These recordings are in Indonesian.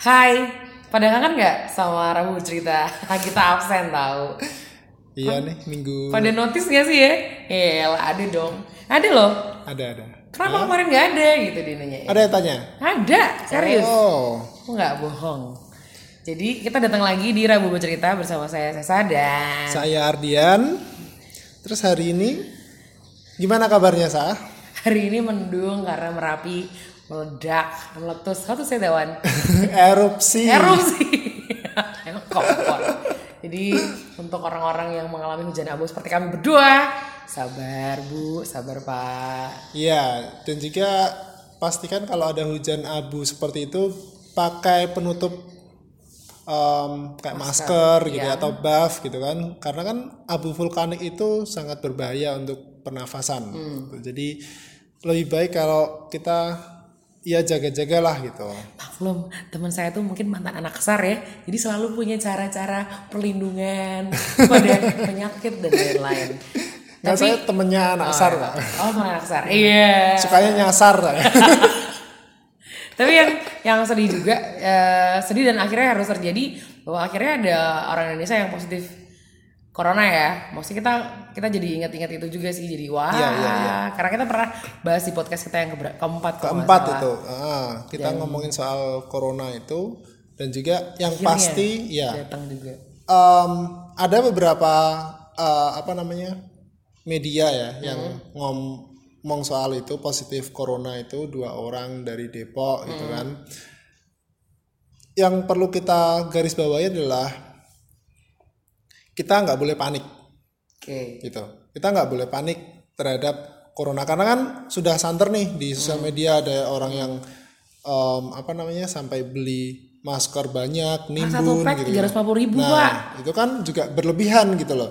Hai, pada kangen nggak sama Rabu cerita? Kita absen tahu. Iya nih minggu Pada notice nggak sih ya? Iya ada dong. Ada loh. ada ada. Kenapa kemarin nggak ada gitu dia nanya. Ada yang tanya? Ada, serius. Oh, Aku nggak bohong. Jadi kita datang lagi di Rabu bercerita bersama saya Sesa dan saya Ardian. Terus hari ini gimana kabarnya Sa? hari ini mendung karena Merapi meledak, meletus. Kau tuh saya Dewan. Erupsi. erupsi emang kompor jadi untuk orang-orang yang mengalami hujan abu seperti kami berdua sabar bu sabar pak Iya, dan juga pastikan kalau ada hujan abu seperti itu pakai penutup em, kayak masker, gitu ya, atau buff gitu kan. Karena kan abu vulkanik itu sangat berbahaya untuk pernafasan. Jadi lebih baik kalau kita ya jaga-jagalah gitu. maklum teman saya tuh mungkin mantan anak kesar ya jadi selalu punya cara-cara perlindungan pada penyakit dan lain-lain Nah, saya temennya anak sar, Pak. oh teman anak kesar iya Sukanya nyasar saya. tapi yang yang sedih juga eh, sedih dan akhirnya harus terjadi bahwa akhirnya ada orang Indonesia yang positif corona ya maksudnya kita kita jadi ingat-ingat itu juga sih jadi wah Iya, iya, iya. karena kita pernah bahas di podcast kita yang keempat Keempat itu. Ah, kita ngomongin soal corona itu dan juga yang pasti ya datang juga em, ada beberapa eh, apa namanya media ya yang ngomong soal itu positif corona itu dua orang dari Depok gitu kan. Yang perlu kita garis bawahi adalah kita nggak boleh panik oke gitu. Kita nggak boleh panik terhadap corona karena kan sudah santer nih di sosial media ada orang yang em, apa namanya sampai beli masker banyak satu nimbun gitu. ratus ribu pak Nah, itu kan juga berlebihan gitu loh.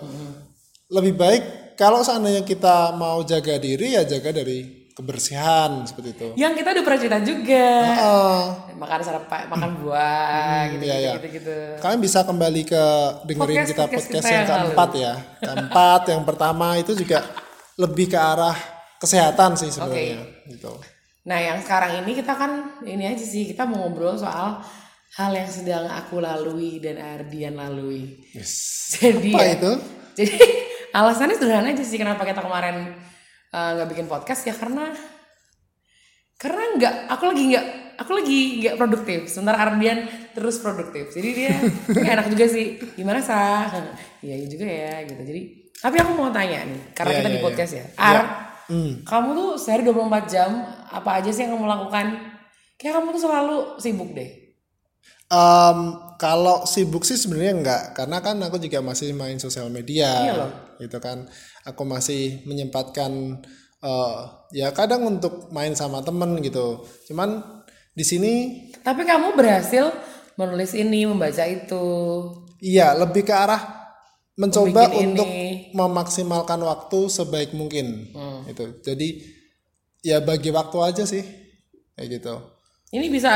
Lebih baik kalau seandainya kita mau jaga diri ya jaga dari kebersihan seperti itu. yang kita udah pernah cerita juga Eh, makan sarapan makan buah gitu, iya, iya. gitu gitu kalian bisa kembali ke dengerin Podcast- kita podcast podcast kita yang yang keempat ya. Keempat, yang pertama itu juga lebih ke arah kesehatan sih sebenarnya gitu. Nah, yang sekarang ini kita kan ini aja sih kita mau ngobrol soal hal yang sedang aku lalui dan Ardian lalui. Yes. Jadi Apa ya, itu? Jadi alasannya sederhana aja sih kenapa kita kemarin uh, nggak bikin podcast ya karena karena nggak aku lagi nggak aku lagi nggak produktif. Sementara Ardian terus produktif. Jadi dia nggak enak juga sih. Gimana sah? Iya iya juga ya gitu. Jadi tapi aku mau tanya nih karena Iya, kita iya, di iya. podcast ya. Ar Hmm. kamu tuh sehari 24 jam apa aja sih yang kamu lakukan? Kayak kamu tuh selalu sibuk deh. Em, kalau sibuk sih sebenarnya enggak karena kan aku juga masih main sosial media Iya loh. gitu kan aku masih menyempatkan eh, ya kadang untuk main sama temen gitu cuman di sini tapi kamu berhasil menulis ini membaca itu iya lebih ke arah mencoba untuk ini. memaksimalkan waktu sebaik mungkin Hmm. itu jadi ya bagi waktu aja sih kayak gitu ini bisa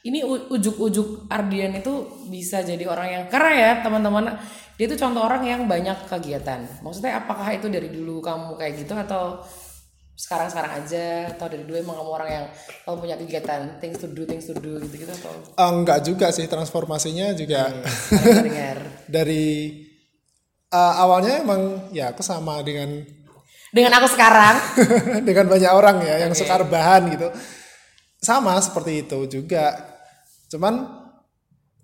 ini ujuk-ujuk Ardian itu bisa jadi orang yang karena ya teman-teman. Dia itu contoh orang yang banyak kegiatan. Maksudnya apakah itu dari dulu kamu kayak gitu atau sekarang-sekarang aja? Atau dari dulu emang kamu orang yang kamu punya kegiatan things to do things to do gitu-gitu atau? Eh, enggak juga sih transformasinya juga. Dengar. Dari eh, awalnya emang ya aku sama dengan dengan aku sekarang? Dengan banyak orang ya yang suka rebahan gitu. Sama seperti itu juga cuman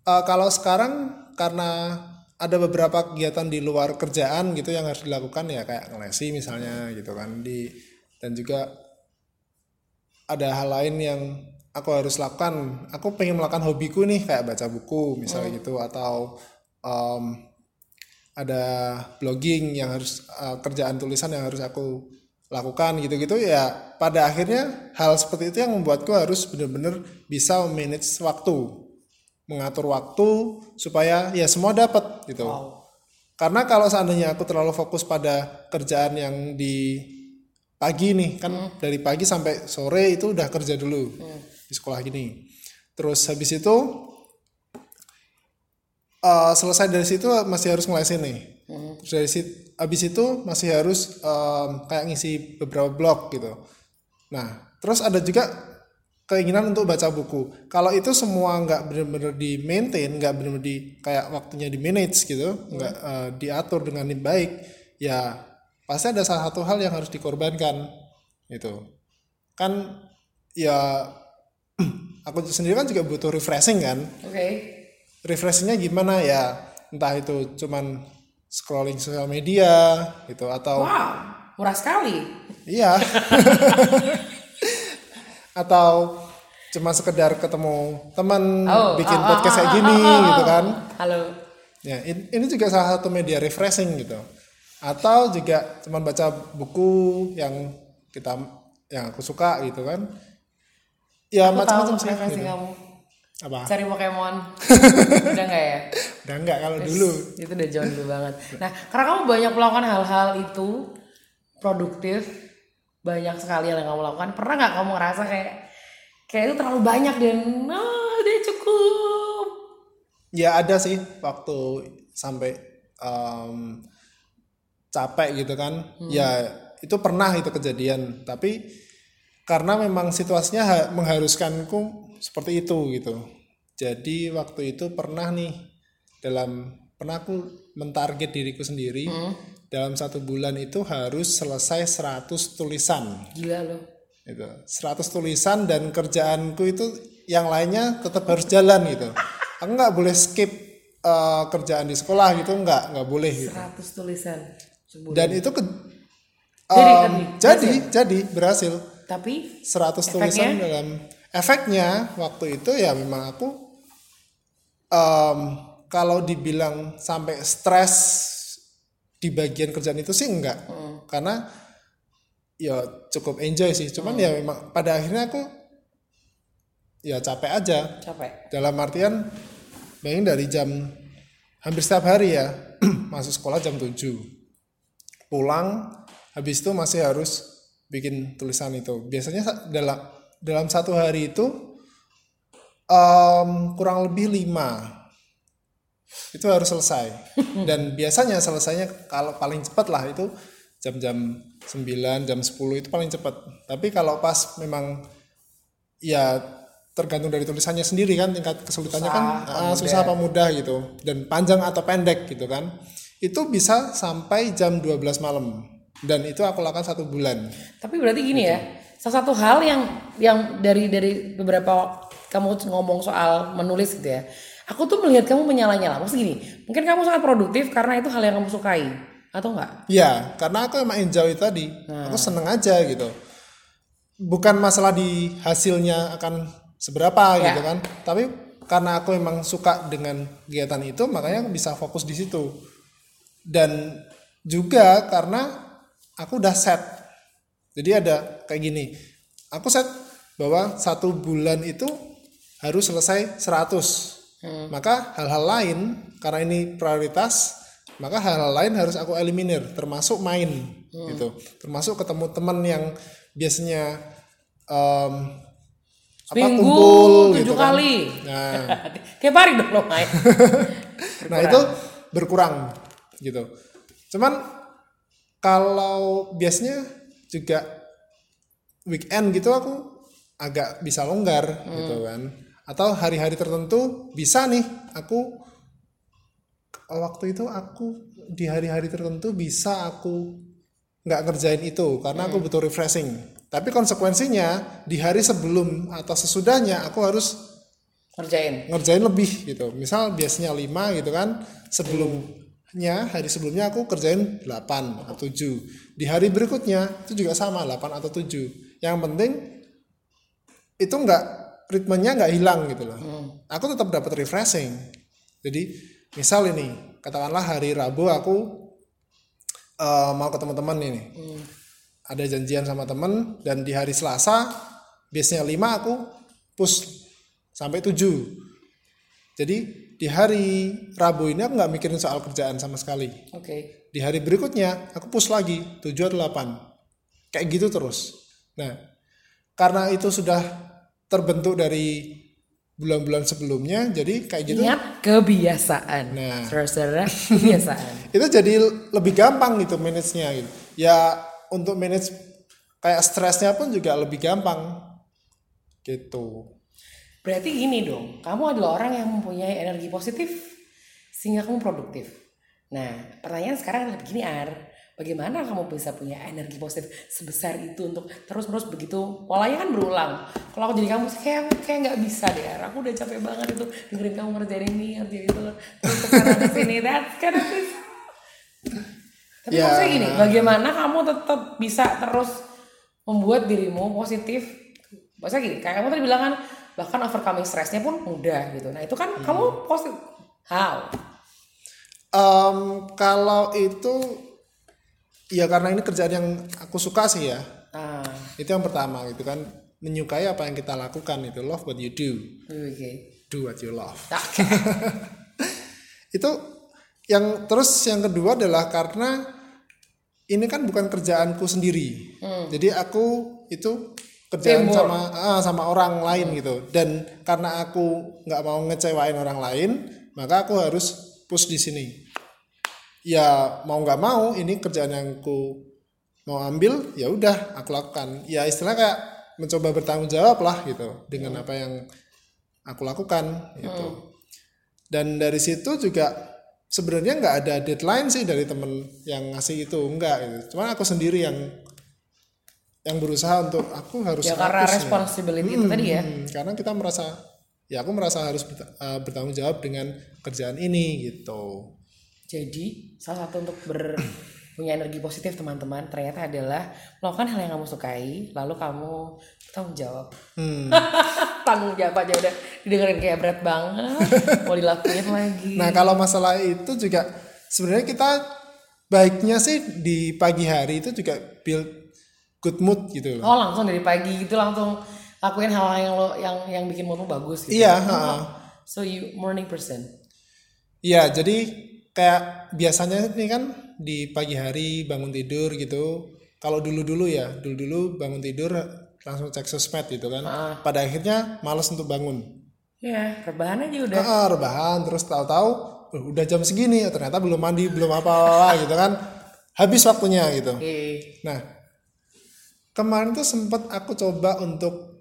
eh, kalau sekarang karena ada beberapa kegiatan di luar kerjaan gitu yang harus dilakukan ya kayak ngelesi misalnya gitu kan di dan juga ada hal lain yang aku harus lakukan. Aku pengen melakukan hobiku nih kayak baca buku misalnya gitu atau em, ada blogging yang harus uh, kerjaan tulisan yang harus aku lakukan gitu-gitu ya pada akhirnya hal seperti itu yang membuatku harus benar-benar bisa manage waktu mengatur waktu supaya ya semua dapat gitu. Karena kalau seandainya aku terlalu fokus pada kerjaan yang di pagi nih kan dari pagi sampai sore itu udah kerja dulu di sekolah gini. Terus habis itu eh, selesai dari situ masih harus ngelesin nih terus dari situ habis itu masih harus em, kayak ngisi beberapa blog gitu nah terus ada juga keinginan untuk baca buku. Kalau itu semua nggak benar-benar di maintain, nggak benar-benar di kayak waktunya di manage gitu, nggak eh, diatur dengan baik, ya pasti ada salah satu hal yang harus dikorbankan gitu. Kan ya aku sendiri kan juga butuh refreshing kan. Oke. Refreshingnya gimana ya? Entah itu cuman scrolling sosial media gitu atau Wow, murah sekali. Iya. Atau cuma sekedar ketemu teman Oh, bikin oh, oh, podcast oh, kayak gini oh, oh, gitu oh. kan. Halo. Ya, in- ini juga salah satu media refreshing gitu. Atau juga cuma baca buku yang kita yang aku suka gitu kan. Ya macam-macam sih. gitu. kamu. Apa? Cari Pokemon. Udah enggak ya? Udah enggak kalau dulu. Itu udah jauh dulu banget. Nah, karena kamu banyak melakukan hal-hal itu produktif, banyak sekali yang kamu lakukan. Pernah nggak kamu ngerasa kayak kayak itu terlalu banyak dan ah udah cukup. Ya ada sih waktu sampai em, capek gitu kan. Ya itu pernah itu kejadian. Tapi karena memang situasinya ha- mengharuskanku seperti itu gitu. Jadi waktu itu pernah nih dalam pernah aku mentarget diriku sendiri dalam satu bulan itu harus selesai 100 tulisan Gila loh. gitu. 100 tulisan dan kerjaanku itu yang lainnya tetap harus jalan gitu. Aku nggak boleh skip eh, kerjaan di sekolah gitu, nggak nggak boleh gitu. 100 tulisan sebulan. Dan itu ke, Jadi, em, tadi, jadi jadi berhasil Tapi 100 tulisan dalam efeknya waktu itu ya memang aku em, kalau dibilang sampai stres di bagian kerjaan itu sih enggak. Karena ya cukup enjoy sih. Cuman ya memang pada akhirnya aku ya capek aja. Capek. dalam artian bayangin dari jam hampir setiap hari ya masuk sekolah jam 7 pulang habis itu masih harus bikin tulisan itu. Biasanya sa- dalam dalam satu hari itu em, kurang lebih lima. Itu harus selesai. Dan biasanya selesainya kalau paling cepat lah itu jam-jam 9 jam 10 itu paling cepat. Tapi kalau pas memang ya tergantung dari tulisannya sendiri kan tingkat kesulitannya kan ah, susah apa mudah. gitu. Dan panjang atau pendek gitu kan. Itu bisa sampai jam 12 malam. Dan itu aku lakukan satu bulan. Tapi berarti gini ya, salah satu hal yang yang dari dari beberapa kamu ngomong soal menulis gitu ya. Aku tuh melihat kamu menyala-nyala. Maksud gini, mungkin kamu sangat produktif karena itu hal yang kamu sukai atau enggak? ya karena aku emang enjoy tadi aku seneng aja gitu bukan masalah di hasilnya akan seberapa Ya. gitu kan tapi karena aku emang suka dengan kegiatan itu makanya aku bisa fokus di situ dan juga karena aku udah set jadi ada kayak gini aku set bahwa satu bulan itu harus selesai 100 maka hal-hal lain karena ini prioritas maka hal-hal lain harus aku eliminir termasuk main gitu termasuk ketemu teman yang biasanya em, apa Minggu kumpul tujuh gitu kan. kali. nah Tiap hari dong lo main. Nah itu berkurang gitu. Cuman kalau biasanya juga weekend gitu aku agak bisa longgar gitu kan. Atau hari-hari tertentu bisa nih aku waktu itu aku di hari-hari tertentu bisa aku nggak ngerjain itu karena aku butuh refreshing. Tapi konsekuensinya di hari sebelum atau sesudahnya aku harus Ngerjain. ngerjain lebih gitu. Misal biasanya 5 gitu kan. Sebelumnya hari sebelumnya aku kerjain 8 atau 7. Di hari berikutnya itu juga sama 8 atau 7. Yang penting itu enggak ritmenya nggak hilang gitu loh. Aku tetap dapat refreshing. Jadi misal ini katakanlah hari Rabu aku eh, mau ketemu teman ini. Ada janjian sama teman dan di hari Selasa biasanya 5 aku push sampai 7 jadi di hari Rabu ini aku nggak mikirin soal kerjaan sama sekali Oke. di hari berikutnya aku push lagi 7 atau 8 kayak gitu terus nah karena itu sudah terbentuk dari bulan-bulan sebelumnya jadi kayak gitu Ingat kebiasaan. Nah. Saudara-saudara, kebiasaan. itu jadi lebih gampang gitu manage-nya gitu. Ya untuk manage kayak stresnya pun juga lebih gampang gitu Berarti gini dong, kamu adalah orang yang mempunyai energi positif sehingga kamu produktif. Nah, pertanyaan sekarang adalah begini Ar, bagaimana kamu bisa punya energi positif sebesar itu untuk terus-terus begitu polanya kan berulang. Kalau aku jadi kamu sih kayak kayak nggak bisa deh, Ar. aku udah capek banget itu dengerin kamu ngerjain ini, ngerjain itu, terus ke sana ke sini, that's kind of. Tapi Ya. maksudnya gini, bagaimana kamu tetap bisa terus membuat dirimu positif Maksudnya gini, kayak kamu tadi bilang kan bahkan overcoming stressnya pun mudah gitu. Nah itu kan kamu positif. How? Em, kalau itu ya karena ini kerjaan yang aku suka sih ya. Ah, itu yang pertama gitu kan. Menyukai apa yang kita lakukan itu. Love what you do. Oke. do what you love. Nah, itu yang terus yang kedua adalah karena ini kan bukan kerjaanku sendiri. Jadi aku itu kerjaan Teamwork. sama ah, sama orang lain gitu. Dan karena aku nggak mau ngecewain orang lain maka aku harus push di sini. Ya mau nggak mau ini kerjaan yang aku mau ambil ya udah aku lakukan. Ya istilahnya kayak mencoba bertanggung jawab lah gitu dengan apa yang aku lakukan gitu. Dan dari situ juga sebenarnya nggak ada deadline sih dari temen yang ngasih itu enggak gitu. Cuman aku sendiri yang yang berusaha untuk aku harus ya karena nih. responsibility itu tadi ya. Hmm, karena kita merasa ya aku merasa harus eh, bertanggung jawab dengan kerjaan ini gitu Jadi salah satu untuk ber punya energi positif teman-teman ternyata adalah melakukan hal yang kamu sukai lalu kamu tanggung jawab Hmm. tanggung jawab aja udah didengerin kayak berat banget mau dilakuin lagi Nah kalau masalah itu juga sebenarnya kita baiknya sih di pagi hari itu juga build good mood gitu loh. oh langsung dari pagi gitu langsung lakuin hal yang lo yang yang bikin moodmu bagus gitu Iya, ha. so you morning person Iya, jadi kayak biasanya nih kan di pagi hari bangun tidur gitu. Kalau dulu-dulu ya, dulu-dulu bangun tidur langsung cek sosmed gitu kan. Pada akhirnya malas untuk bangun. ya rebahan aja udah Ah, rebahan terus tahu-tahu "Oh, udah jam segini ternyata belum mandi, belum apa-apa gitu kan. Habis waktunya gitu. oke Nah, kemarin tuh sempat aku coba untuk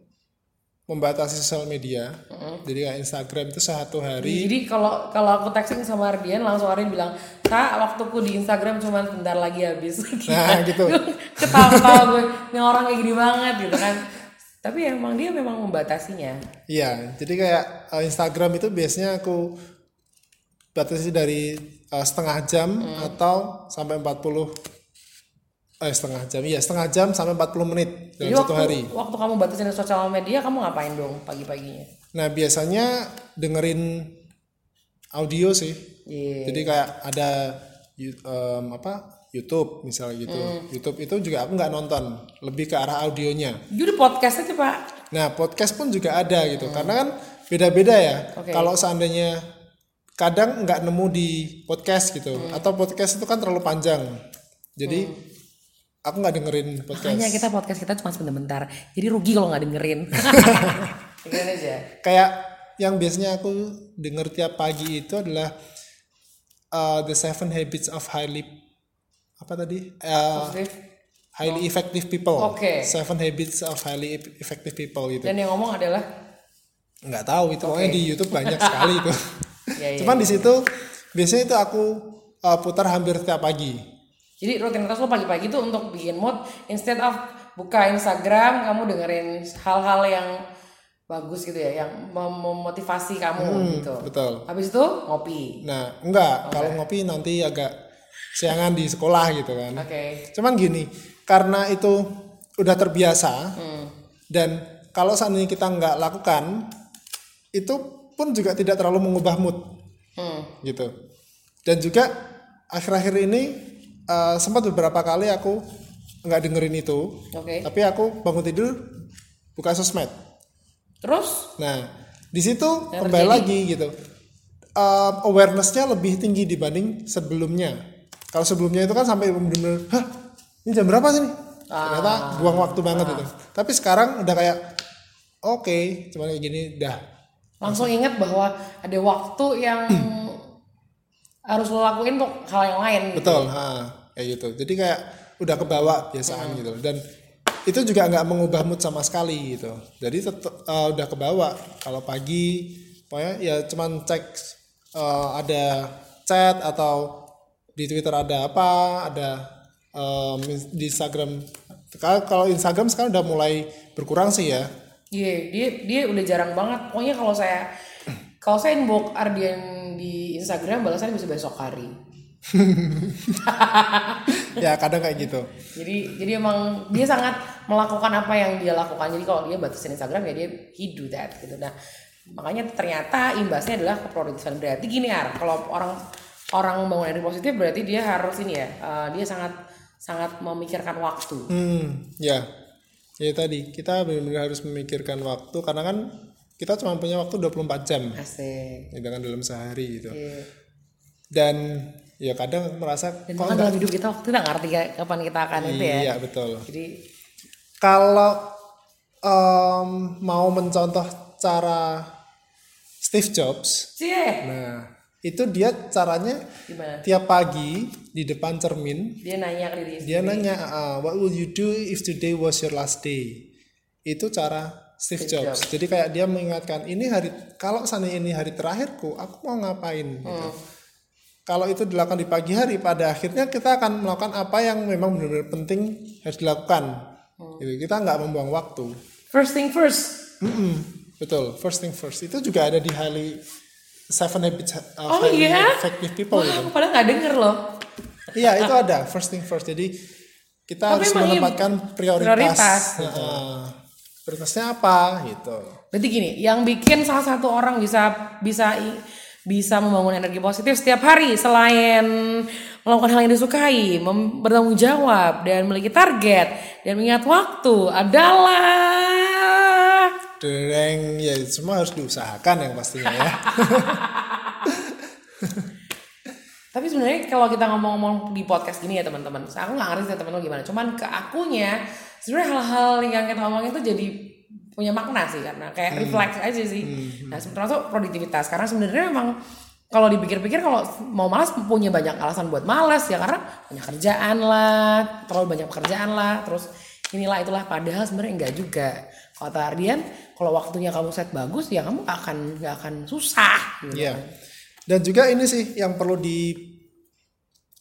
membatasi sosial media. Jadi kayak Instagram itu satu hari. Jadi kalau kalau aku texting sama Ardian langsung Ardian bilang, "Kak, waktuku di Instagram cuma sebentar lagi habis." Nah, gitu. Ketawa-ketawa gue, ini orang kayak gini banget gitu kan. Tapi emang dia memang membatasinya. Iya, jadi kayak uh, Instagram itu biasanya aku batasi dari uh, setengah jam atau sampai 40 eh setengah jam. Iya, setengah jam sampai 40 menit dalam Jadi satu waktu hari. waktu kamu batasin sosial media, kamu ngapain dong pagi-paginya? Nah, biasanya dengerin audio sih. Iya. Jadi kayak ada em, apa? YouTube misalnya gitu. YouTube itu juga aku nggak nonton, lebih ke arah audionya. Jadi podcast aja pak. Nah, podcast pun juga ada gitu. Karena kan beda-beda ya. Oke. Kalau seandainya kadang nggak nemu di podcast gitu, atau podcast itu kan terlalu panjang. Jadi aku nggak dengerin podcast. Makanya kita podcast kita cuma sebentar-bentar. Jadi rugi kalau nggak dengerin. Aja. Kayak yang biasanya aku denger tiap pagi itu adalah uh, The Seven Habits of Highly apa tadi? Uh, highly effective people. Oke. Seven Habits of Highly Effective People gitu. Dan yang ngomong adalah nggak tahu itu pokoknya di YouTube banyak sekali itu. Ya, ya, Cuman di situ biasanya itu aku uh, putar hampir tiap pagi. Jadi rutinitas lo pagi-pagi tuh untuk bikin mood instead of buka Instagram kamu dengerin hal-hal yang bagus gitu ya, yang mem- memotivasi kamu gitu. Betul. Habis itu ngopi. Nah, enggak, kalau ngopi nanti agak siangan di sekolah gitu kan. Oke. Cuman gini, karena itu udah terbiasa Hmm. dan kalau seandainya kita nggak lakukan, itu pun juga tidak terlalu mengubah mood Hmm. gitu. Dan juga akhir-akhir ini uh, sempat beberapa kali aku nggak dengerin itu, Oke. tapi aku bangun tidur buka sosmed. Terus Nah, di situ Yang kembali terjadi? lagi gitu. Um, awarenessnya lebih tinggi dibanding sebelumnya. Kalau sebelumnya itu kan sampai bener-bener, hah, ini jam berapa sih? nih?" Ternyata buang waktu banget itu. Tapi sekarang udah kayak, oke, cuman kayak gini, dah. langsung ingat bahwa ada waktu yang harus lo lakuin untuk hal yang lain gitu. Betul, ha, kayak gitu. Jadi kayak udah kebawa biasaan gitu. Dan itu juga nggak mengubah mood sama sekali gitu jadi tetap uh, udah kebawa kalau pagi pokoknya ya cuman cek uh, ada chat atau di Twitter ada apa ada um, di Instagram kalau Instagram sekarang udah mulai berkurang sih ya Iya, yeah, dia dia udah jarang banget. Pokoknya kalau saya kalau saya inbox Ardian di Instagram balasannya bisa besok hari. ya kadang kayak gitu. Jadi jadi emang dia sangat melakukan apa yang dia lakukan. Jadi kalau dia batasin Instagram ya dia he do that gitu. Nah makanya ternyata imbasnya adalah keproduktifan. Berarti gini ya, kalau orang orang membangun energi positif berarti dia harus ini ya, uh, dia sangat sangat memikirkan waktu. Hmm, ya. Ya tadi kita benar-benar harus memikirkan waktu karena kan kita cuma punya waktu 24 jam. Asik. Ya, dengan dalam sehari gitu. Yeah. Dan ya kadang merasa Dan bahkan dalam hidup kita waktu nggak ngerti kapan kita akan iya, itu ya. Iya betul. Jadi kalau um, mau mencontoh cara Steve Jobs. Yeah. Nah itu dia caranya Gimana? tiap pagi di depan cermin dia nanya ke diri dia nanya uh, what will you do if today was your last day itu cara Steve, Jobs. Jobs jadi kayak dia mengingatkan ini hari kalau sana ini hari terakhirku aku mau ngapain gitu. hmm. kalau itu dilakukan di pagi hari pada akhirnya kita akan melakukan apa yang memang benar-benar penting harus dilakukan hmm. gitu. kita nggak membuang waktu first thing first mm -mm, betul first thing first itu juga ada di highly Seven Habits of oh, iya? Effective People Wah, gitu. Padahal nggak denger loh. Iya itu ada first thing first. Jadi kita Tapi harus menempatkan prioritas. prioritas gitu. Prioritasnya apa gitu. Berarti gini, yang bikin salah satu orang bisa bisa bisa membangun energi positif setiap hari selain melakukan hal yang disukai, bertanggung jawab dan memiliki target dan mengingat waktu adalah Dereng ya semua harus diusahakan yang pastinya ya. Tapi sebenarnya kalau kita ngomong-ngomong di podcast gini ya teman-teman, aku nggak ngerti ya teman-teman gimana. Cuman ke akunya sebenarnya hal-hal yang kita ngomongin itu jadi punya makna sih karena kayak hmm. refleks aja sih. Hmm. Nah termasuk produktivitas karena sebenarnya memang kalau dipikir-pikir kalau mau malas punya banyak alasan buat malas ya karena banyak kerjaan lah, terlalu banyak pekerjaan lah, terus inilah itulah padahal sebenarnya enggak juga kata Ardian kalau waktunya kamu set bagus ya kamu akan nggak akan susah gitu. yeah. dan juga ini sih yang perlu di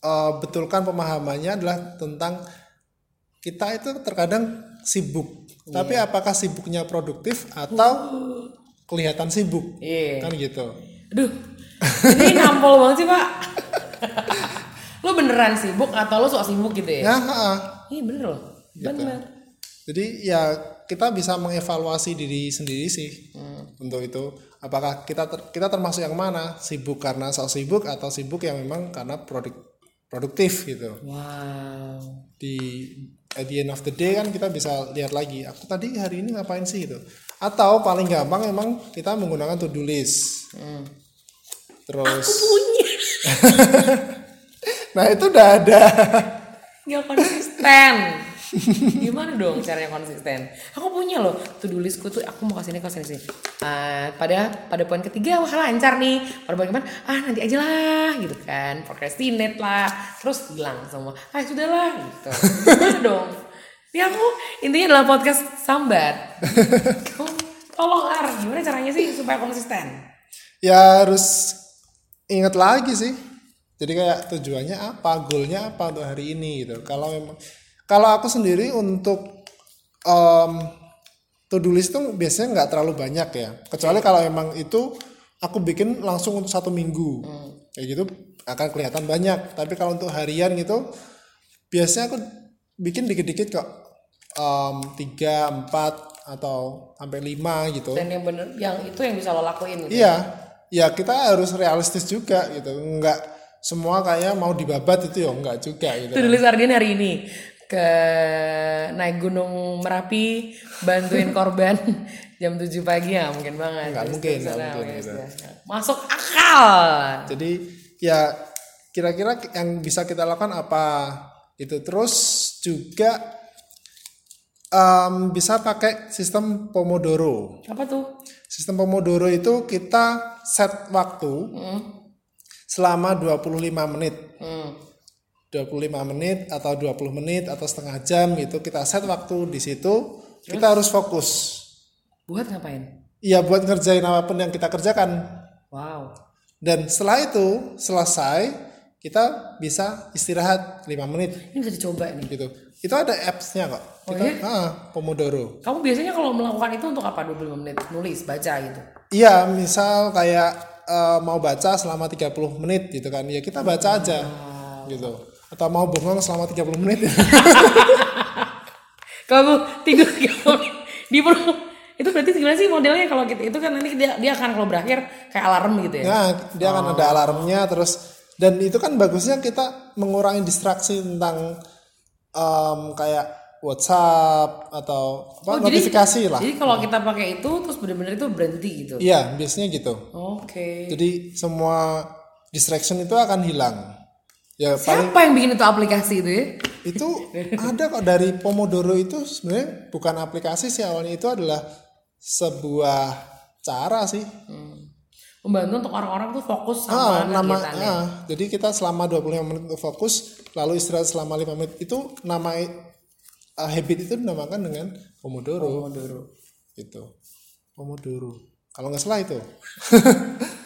uh, betulkan pemahamannya adalah tentang kita itu terkadang sibuk yeah. tapi apakah sibuknya produktif atau kelihatan sibuk yeah. kan gitu aduh ini nampol banget sih pak lo beneran sibuk atau lo sok sibuk gitu ya? Ya, iya bener loh, gitu. bener. Jadi ya kita bisa mengevaluasi diri sendiri sih hmm. untuk itu apakah kita ter, kita termasuk yang mana sibuk karena sok sibuk atau sibuk yang memang karena produk produktif gitu wow di at the end of the day kan kita bisa lihat lagi aku tadi hari ini ngapain sih? gitu. Atau paling gampang emang kita menggunakan to do list. Hmm. terus aku punya. Nah itu udah ada. Nggak konsisten Gimana dong caranya konsisten? Aku punya loh to do listku tuh aku mau kasih ini kasih ini. Uh, pada pada poin ketiga wah lancar nih. Pada poin keempat ah nanti aja lah gitu kan. Procrastinate lah. Terus hilang semua. Ah sudahlah gitu. Gimana dong? Ya aku intinya adalah podcast sambat. tolong Ar, gimana caranya sih supaya konsisten? Ya harus ingat lagi sih. Jadi kayak tujuannya apa, goalnya apa untuk hari ini gitu. Kalau memang kalau aku sendiri untuk um, to do list itu biasanya nggak terlalu banyak ya. Kecuali kalau emang itu aku bikin langsung untuk satu minggu. Hmm. Kayak gitu akan kelihatan banyak. Tapi kalau untuk harian gitu biasanya aku bikin dikit-dikit kok. Um, tiga, empat atau sampai lima gitu. Dan yang bener, yang itu yang bisa lo lakuin. Gitu. Iya, ya kita harus realistis juga gitu. Enggak semua kayak mau dibabat itu ya enggak juga gitu. Tulis Ardian hari ini ke naik gunung Merapi bantuin korban jam 7 pagi ya mungkin banget. Enggak mungkin, enggak mungkin gitu. Masuk akal. Jadi ya kira-kira yang bisa kita lakukan apa itu terus juga um, bisa pakai sistem Pomodoro. Apa tuh? Sistem Pomodoro itu kita set waktu hmm. selama 25 menit. Hmm 25 menit atau 20 menit atau setengah jam gitu kita set waktu di situ kita harus fokus Buat ngapain? Iya buat ngerjain apa pun yang kita kerjakan Wow. dan setelah itu selesai kita bisa istirahat 5 menit Ini bisa dicoba nih. gitu itu ada apps-nya kok Oh, kita iya? ah, Pomodoro Kamu biasanya kalau melakukan itu untuk apa 25 menit? Nulis, baca gitu. iya misal kayak eh, mau baca selama 30 menit gitu kan ya kita baca aja gitu atau mau bengong selama 30 menit Kamu tidur di perut. Itu berarti gimana sih modelnya kalau kita itu kan nanti dia dia akan kalau berakhir kayak alarm gitu ya. Nah, dia akan ada alarmnya terus dan itu kan bagusnya kita mengurangi distraksi tentang em, kayak WhatsApp atau apa, Oh, jadi- notifikasi lah. Jadi kalau kita pakai itu terus benar-benar itu berhenti gitu. Iya, biasanya gitu. Oke. Jadi semua distraction itu akan hilang. Ya paling Siapa yang bikin itu aplikasi itu ya? itu ada kok dari Pomodoro itu sebenarnya bukan aplikasi sih awalnya itu adalah sebuah cara sih. Membantu untuk orang-orang tuh fokus Ah, sama nama kegiatannya. ah, jadi kita selama 25 menit untuk fokus lalu istirahat selama 5 menit itu nama ah, habit itu dinamakan dengan Pomodoro. Pomodoro. Gitu. Pomodoro. Kalau nggak salah itu.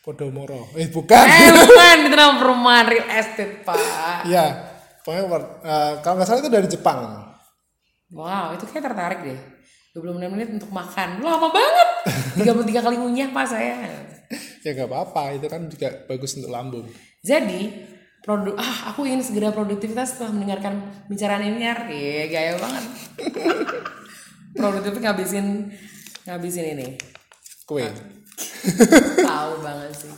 Podomoro. Eh bukan. Eh bukan, itu nama perumahan real estate pak. Iya. Pokoknya eh, kalau nggak salah itu dari Jepang. Wow, itu kayak tertarik deh. 26 menit untuk makan. Lama banget. 33 kali ngunyah pak saya. Ya nggak apa-apa, itu kan juga bagus untuk lambung. Jadi, produk ah aku ingin segera produktivitas setelah mendengarkan bicaraan ini ya. Gaya banget. Produktif ngabisin ngabisin ini. Kue. Tahu banget sih.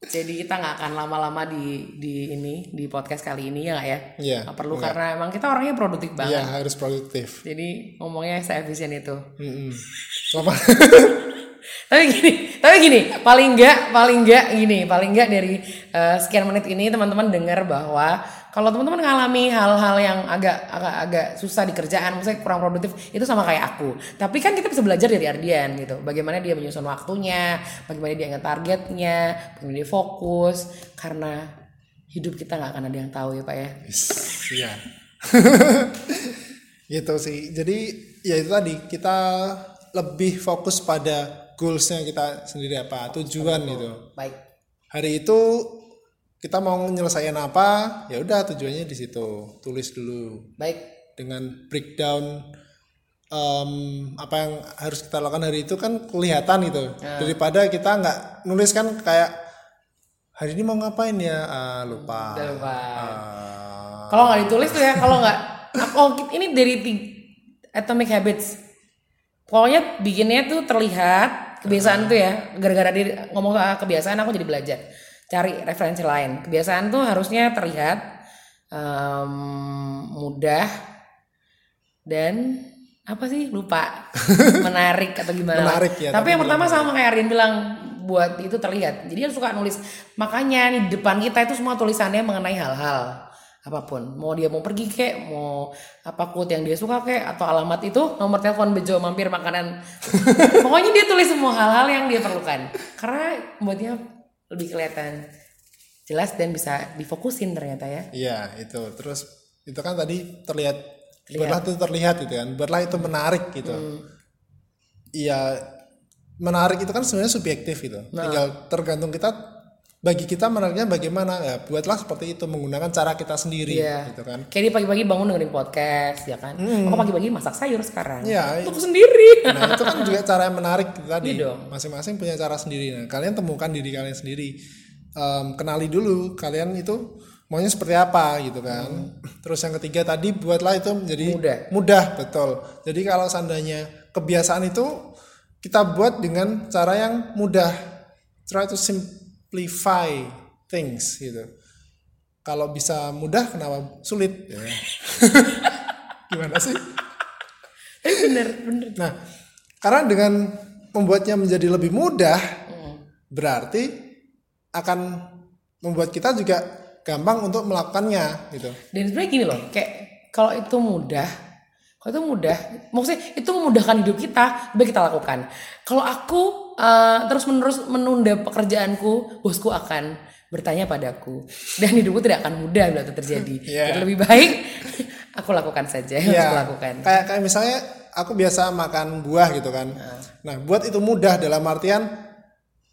Jadi kita nggak akan lama-lama di di ini di podcast kali ini ya nggak ya? Iya, Nggak perlu karena emang kita orangnya produktif banget. Iya, harus produktif. Jadi ngomongnya seefisien itu. Mm-mm. Selama tapi gini, tapi gini, paling enggak, paling enggak gini, paling enggak dari eh, sekian menit ini teman-teman dengar bahwa kalau teman-teman ngalami hal-hal yang agak agak agak susah di kerjaan, misalnya kurang produktif, itu sama kayak aku. Tapi kan kita bisa belajar dari Ardian gitu, bagaimana dia menyusun waktunya, bagaimana dia ingat targetnya, bagaimana dia fokus, karena hidup kita nggak akan ada yang tahu ya pak ya. Iya. gitu sih. Jadi ya itu tadi kita lebih fokus pada goalsnya kita sendiri apa tujuan gitu. Baik. Hari itu kita mau nyelesain apa, ya udah tujuannya di situ. Tulis dulu Baik. dengan breakdown em, apa yang harus kita lakukan hari itu kan kelihatan gitu. Daripada kita nggak nulis kan kayak hari ini mau ngapain ya Ah, lupa. Udah lupa. Ah, Kalau nggak ditulis tuh ya, kalau nggak, oh ini dari Atomic Habits. Pokoknya bikinnya tuh terlihat kebiasaan tuh ya, gara-gara dia ngomong kebiasaan aku jadi belajar cari referensi lain. Kebiasaan tuh harusnya terlihat em, mudah dan apa sih lupa. Menarik atau gimana. Menarik ya, tapi tapi yang pertama sama kayak Aryan bilang buat itu terlihat. Jadi dia suka nulis. Makanya nih di depan kita itu semua tulisannya mengenai hal-hal. Apa pun. Mau dia mau pergi kek mau apa quote yang dia suka kek atau alamat itu nomor telepon bejo mampir makanan. Pokoknya dia tulis semua hal-hal yang dia perlukan. Karena buatnya lebih kelihatan jelas dan bisa difokusin ternyata ya. Iya itu. Terus itu kan tadi terlihat, Terlihat. buatlah itu terlihat gitu kan. Buatlah itu menarik gitu. Iya menarik itu kan sebenarnya subjektif gitu. Tinggal tergantung kita bagi kita menariknya bagaimana? Ya buatlah seperti itu menggunakan cara kita sendiri Iya. gitu kan. Kayak dia pagi-pagi bangun dengerin podcast ya kan? Aku pagi-pagi masak sayur sekarang. Iya. untuk sendiri. Nah itu kan juga cara yang menarik tadi. Iya masing-masing punya cara sendiri. Nah kalian temukan diri kalian sendiri. Em, kenali dulu kalian itu maunya seperti apa gitu kan. Terus yang ketiga tadi buatlah itu menjadi. Mudah. mudah betul. Jadi kalau seandainya kebiasaan itu kita buat dengan cara yang mudah. Try to simplify things gitu kalau bisa mudah kenapa sulit ya. gimana sih tapi bener bener Nah, karena dengan membuatnya menjadi lebih mudah, berarti akan membuat kita juga gampang untuk melakukannya gitu. Dan sebenarnya gini loh, kayak kalau itu mudah, kalau itu mudah, maksudnya itu memudahkan hidup kita, baik kita lakukan. Kalau aku terus menerus menunda pekerjaanku, bosku akan bertanya padaku dan hidupku tidak akan mudah bila itu terjadi. Iya. Jadi lebih baik aku lakukan saja yang Iya. aku lakukan. Kayak kayak misalnya aku biasa makan buah gitu kan. Nah, buat itu mudah dalam artian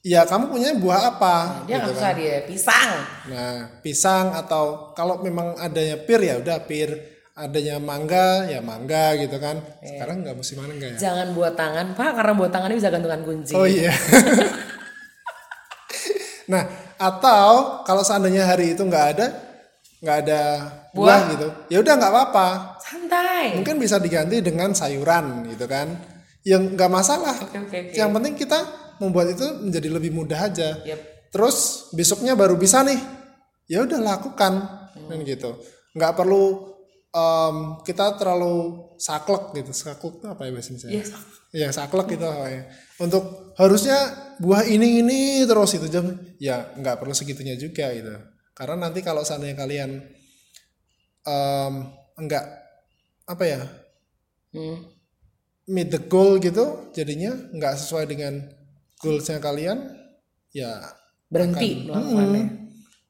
ya kamu punya buah apa Dia nggak gitu usah dia pisang. Nah, pisang atau kalau memang adanya pir ya udah pir, adanya mangga ya mangga gitu kan. Iya. Sekarang nggak musim mangga ya. Jangan buat tangan pak karena buat tangannya bisa gantungan kunci. Oh iya. nah, atau kalau seandainya hari itu nggak ada nggak ada buah, gitu, ya udah nggak apa-apa. Santai. Mungkin bisa diganti dengan sayuran gitu kan. Yang nggak masalah. Oke oke oke. Yang penting kita membuat itu menjadi lebih mudah aja. Yep. Terus besoknya baru bisa nih, ya udah lakukan kan gitu. Nggak perlu em, kita terlalu saklek gitu. Saklek itu apa ya bahasa? Iya. Iya saklek gitu apa ya. Untuk harusnya buah ini ini terus itu jam ya nggak perlu segitunya juga gitu. Karena nanti kalau seandainya kalian em, enggak apa ya Hmm. meet the goal gitu jadinya nggak sesuai dengan goalsnya kalian ya Berhenti melakukannya.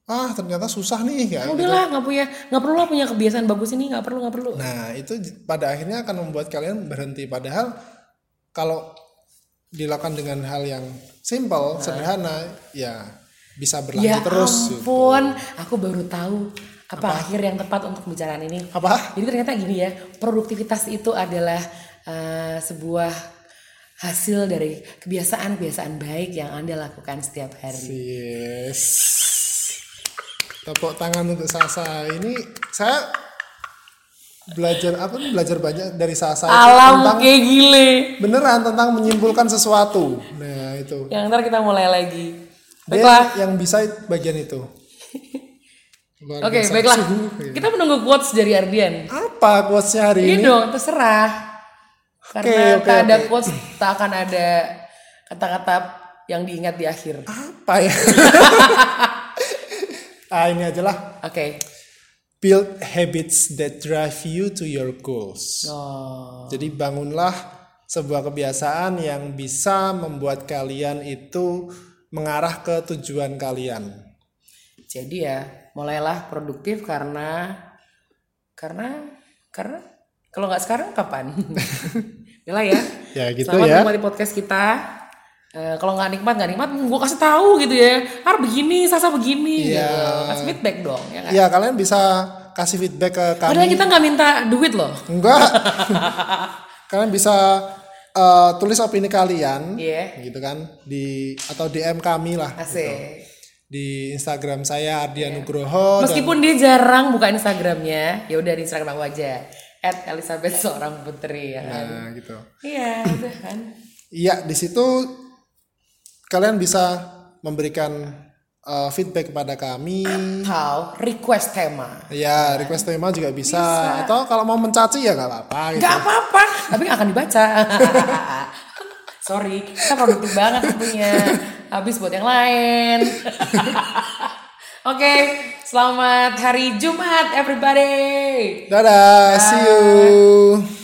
Ah ternyata susah nih ya Ah, udahlah nggak punya nggak perlu lah punya kebiasaan bagus ini nggak perlu nggak perlu. nah itu pada akhirnya akan membuat kalian berhenti padahal kalau dilakukan dengan hal yang simple sederhana ya bisa berlanjut Ya terus gitu. ampun, aku baru tahu apa, akhir yang tepat untuk pembicaraan ini. apa Jadi ternyata gini ya, produktivitas itu adalah eh, sebuah hasil dari kebiasaan-kebiasaan baik yang Anda lakukan setiap hari. yes tepuk tangan untuk Sasa ini saya belajar apa nih belajar banyak dari Sasa Alam tentang kayak gile. beneran tentang menyimpulkan sesuatu. Nah, itu. Yang ntar kita mulai lagi. Dia Baiklah. yang bisa bagian itu. Oke, biasa. baiklah. Suhu. Kita menunggu quotes dari Ardian. Apa quotesnya hari Ini ini? dong, terserah. Karena oke, tak ada quotes, tak akan ada kata-kata yang diingat di akhir. Apa ya? ah, ini aja lah. Oke. Build habits that drive you to your goals. Oh. Jadi bangunlah sebuah kebiasaan yang bisa membuat kalian itu mengarah ke tujuan kalian. Jadi ya, mulailah produktif karena karena karena kalau nggak sekarang kapan? Yalah ya. Ya gitu Selamat ya. menikmati podcast kita. Eh, kalau nggak nikmat nggak nikmat, gue kasih tahu gitu ya. Har begini, Sasa begini. Iya. Gitu. Kasih feedback dong. Ya kan? Ya kalian bisa kasih feedback ke kami. Padahal kita nggak minta duit loh. Enggak. kalian bisa eh, tulis opini kalian Iya. gitu kan di atau DM kami lah Asik. di Instagram saya Ardian Iya. Nugroho dan Meskipun dia jarang buka Instagramnya, ya udah di Instagram aku aja. At Elizabeth seorang putri ya kan. nah gitu. Iya, udah kan. Iya, di situ kalian bisa memberikan eh, feedback kepada kami. Atau request tema. Ya, request tema juga bisa. Atau kalau mau mencaci ya nggak apa-apa gitu. Apa-apa, tapi gak akan dibaca. Sorry, kita produktif banget tentunya. Habis buat yang lain. Oke, selamat hari Jumat everybody. Dadah, see you.